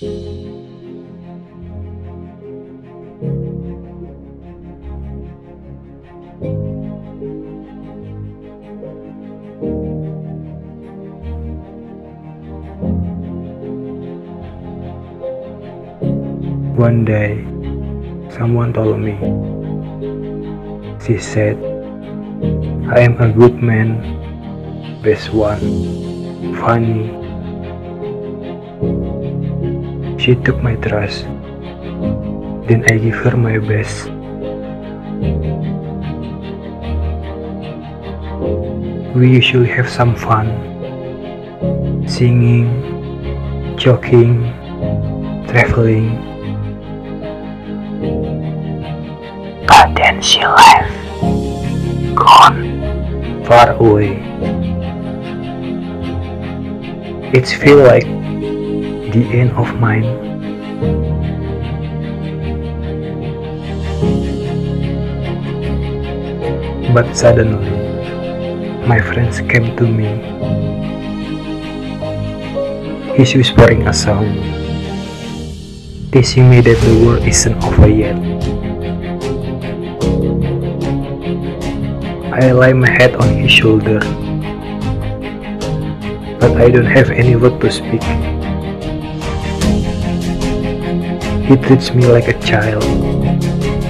One day, someone told me, she said, I am a good man, best one, funny. She took my trust, then I give her my best. We usually have some fun, singing, joking, traveling. But then she left, gone, far away. It feels like the end of mine. But suddenly, my friends came to me. He's whispering a song, teasing me that the world isn't over yet. I lay my head on his shoulder, but I don't have any word to speak. He treats me like a child,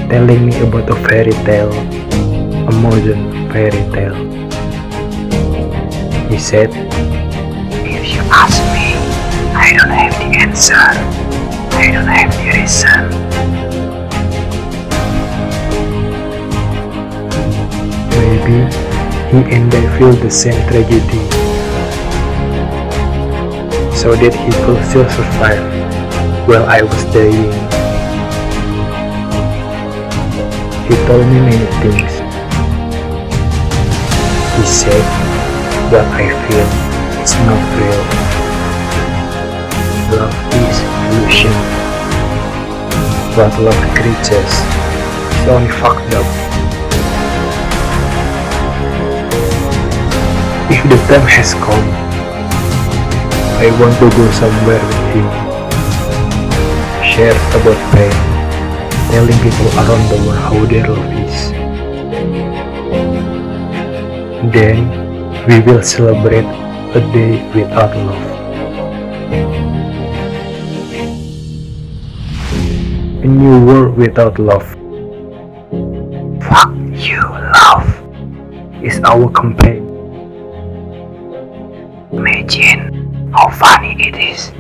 telling me about a fairy tale, a modern fairy tale. He said, If you ask me, I don't have the answer. I don't have the reason. Maybe he and I feel the same tragedy. So that he could still survive while I was dying. He told me many things. He said, what I feel is not real. Love is illusion. But love creatures is only fucked up. If the time has come, I want to go somewhere with him. Share about pain, telling people around the world how their love is. Then we will celebrate a day without love. A new world without love. Fuck you, love is our campaign. Imagine how funny it is